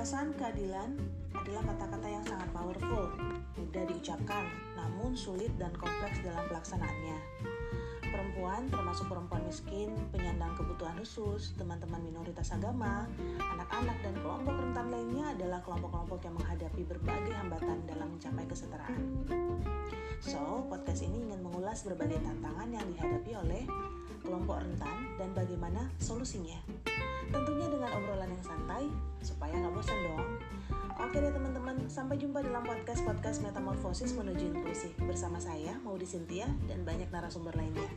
Perasaan keadilan adalah kata-kata yang sangat powerful, mudah diucapkan, namun sulit dan kompleks dalam pelaksanaannya. Perempuan, termasuk perempuan miskin, penyandang kebutuhan khusus, teman-teman minoritas agama, anak-anak, dan kelompok rentan lainnya adalah kelompok-kelompok yang menghadapi berbagai hambatan dalam mencapai kesetaraan. So, podcast ini ingin mengulas berbagai tantangan yang dihadapi oleh kelompok rentan dan bagaimana solusinya. Tentunya dengan obrolan yang santai, supaya. Oke deh teman-teman, sampai jumpa dalam podcast-podcast Metamorfosis Menuju Inklusi bersama saya, Maudi Cynthia, dan banyak narasumber lainnya.